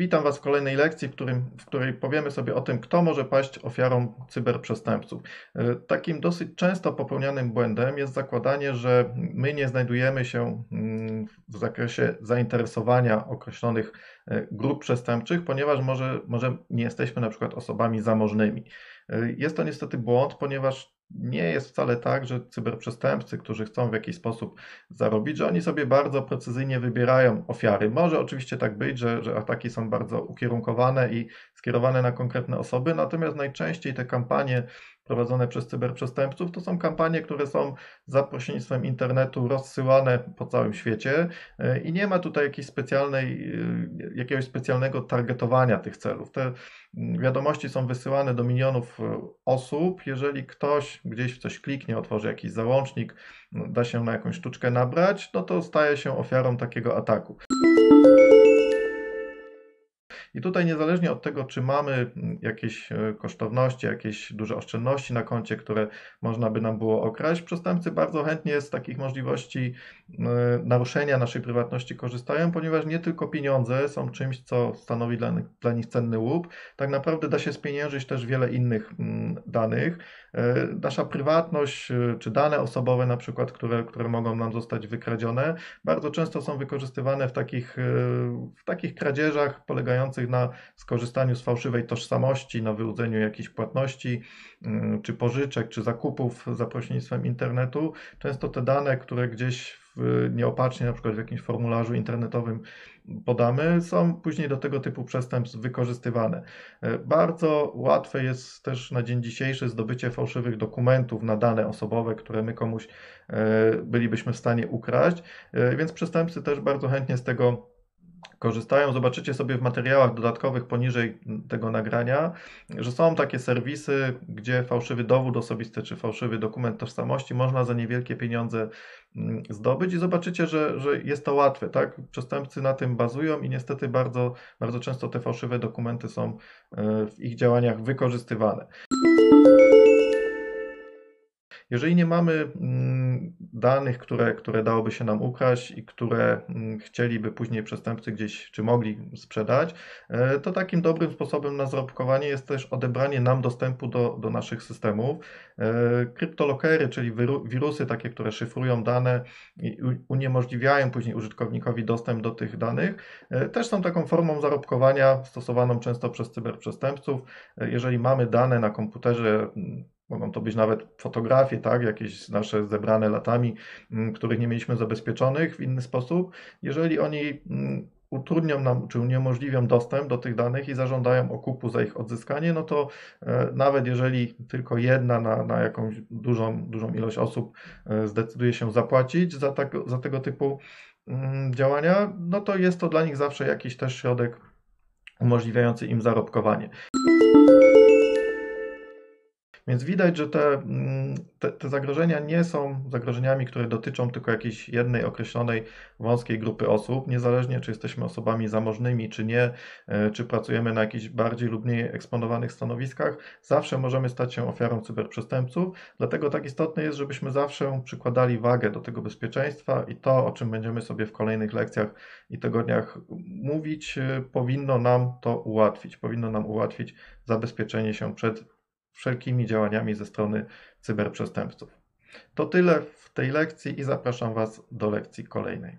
witam Was w kolejnej lekcji, w, którym, w której powiemy sobie o tym, kto może paść ofiarą cyberprzestępców. E, takim dosyć często popełnianym błędem jest zakładanie, że my nie znajdujemy się mm, w zakresie zainteresowania określonych e, grup przestępczych, ponieważ może, może nie jesteśmy na przykład osobami zamożnymi. E, jest to niestety błąd, ponieważ nie jest wcale tak, że cyberprzestępcy, którzy chcą w jakiś sposób zarobić, że oni sobie bardzo precyzyjnie wybierają ofiary. Może oczywiście tak być, że, że ataki są bardzo ukierunkowane i skierowane na konkretne osoby, natomiast najczęściej te kampanie prowadzone przez cyberprzestępców to są kampanie, które są za pośrednictwem internetu rozsyłane po całym świecie e, i nie ma tutaj jakiejś specjalnej, e, jakiegoś specjalnego targetowania tych celów. Te mm, wiadomości są wysyłane do milionów e, osób. Jeżeli ktoś gdzieś w coś kliknie, otworzy jakiś załącznik, da się na jakąś sztuczkę nabrać, no to staje się ofiarą takiego ataku. I tutaj niezależnie od tego, czy mamy mm, jakieś e, kosztowności, jakieś duże oszczędności na koncie, które można by nam było okraść, przestępcy bardzo chętnie z takich możliwości e, naruszenia naszej prywatności korzystają, ponieważ nie tylko pieniądze są czymś, co stanowi dla nich, cenny łup, tak naprawdę da się spieniężyć też wiele innych mm, danych. E, nasza prywatność czy dane osobowe na przykład, które, które mogą nam zostać wykradzione, bardzo często są wykorzystywane w takich, w takich kradzieżach polegających na skorzystaniu z fałszywej tożsamości, na wyłudzeniu jakichś płatności, mm, czy pożyczek, czy zakupów za pośrednictwem internetu. Często te dane, które gdzieś nieopatrznie, na przykład w jakimś formularzu internetowym podamy, są później do tego typu przestępstw wykorzystywane. E, bardzo łatwe jest też na dzień dzisiejszy zdobycie fałszywych dokumentów na dane osobowe, które my komuś e, bylibyśmy w stanie ukraść, więc przestępcy też bardzo chętnie z tego korzystają. Zobaczycie sobie w materiałach dodatkowych poniżej tego nagrania, że są takie serwisy, gdzie fałszywy dowód osobisty czy fałszywy dokument tożsamości można za niewielkie pieniądze mm, zdobyć i zobaczycie, że, że jest to łatwe. Tak? Przestępcy na tym bazują i niestety bardzo, bardzo często te fałszywe dokumenty są e, w ich działaniach wykorzystywane. Jeżeli nie mamy mm, danych, które, które dałoby się nam ukraść i które mm, chcieliby później przestępcy gdzieś, czy mogli sprzedać, e, to takim dobrym sposobem na zarobkowanie jest też odebranie nam dostępu do, do naszych systemów. E, kryptolokery, czyli wirusy takie, które szyfrują dane i uniemożliwiają później użytkownikowi dostęp do tych danych, e, też są taką formą zarobkowania stosowaną często przez cyberprzestępców. Jeżeli mamy dane na komputerze, Mogą to być nawet fotografie, tak, jakieś nasze zebrane latami, mm, których nie mieliśmy zabezpieczonych w inny sposób. Jeżeli oni mm, utrudnią nam, czy uniemożliwią dostęp do tych danych i zażądają okupu za ich odzyskanie, no to e, nawet jeżeli tylko jedna na, na jakąś dużą, dużą ilość osób e, zdecyduje się zapłacić za, tak, za tego typu mm, działania, no to jest to dla nich zawsze jakiś też środek umożliwiający im zarobkowanie. Więc widać, że te, mm, te, te, zagrożenia nie są zagrożeniami, które dotyczą tylko jakiejś jednej określonej wąskiej grupy osób, niezależnie czy jesteśmy osobami zamożnymi, czy nie, e, czy pracujemy na jakichś bardziej lub mniej eksponowanych stanowiskach, zawsze możemy stać się ofiarą cyberprzestępców. Dlatego tak istotne jest, żebyśmy zawsze przykładali wagę do tego bezpieczeństwa i to, o czym będziemy sobie w kolejnych lekcjach i tygodniach mówić, e, powinno nam to ułatwić. Powinno nam ułatwić zabezpieczenie się przed wszelkimi działaniami ze strony cyberprzestępców. To tyle w tej lekcji i zapraszam Was do lekcji kolejnej.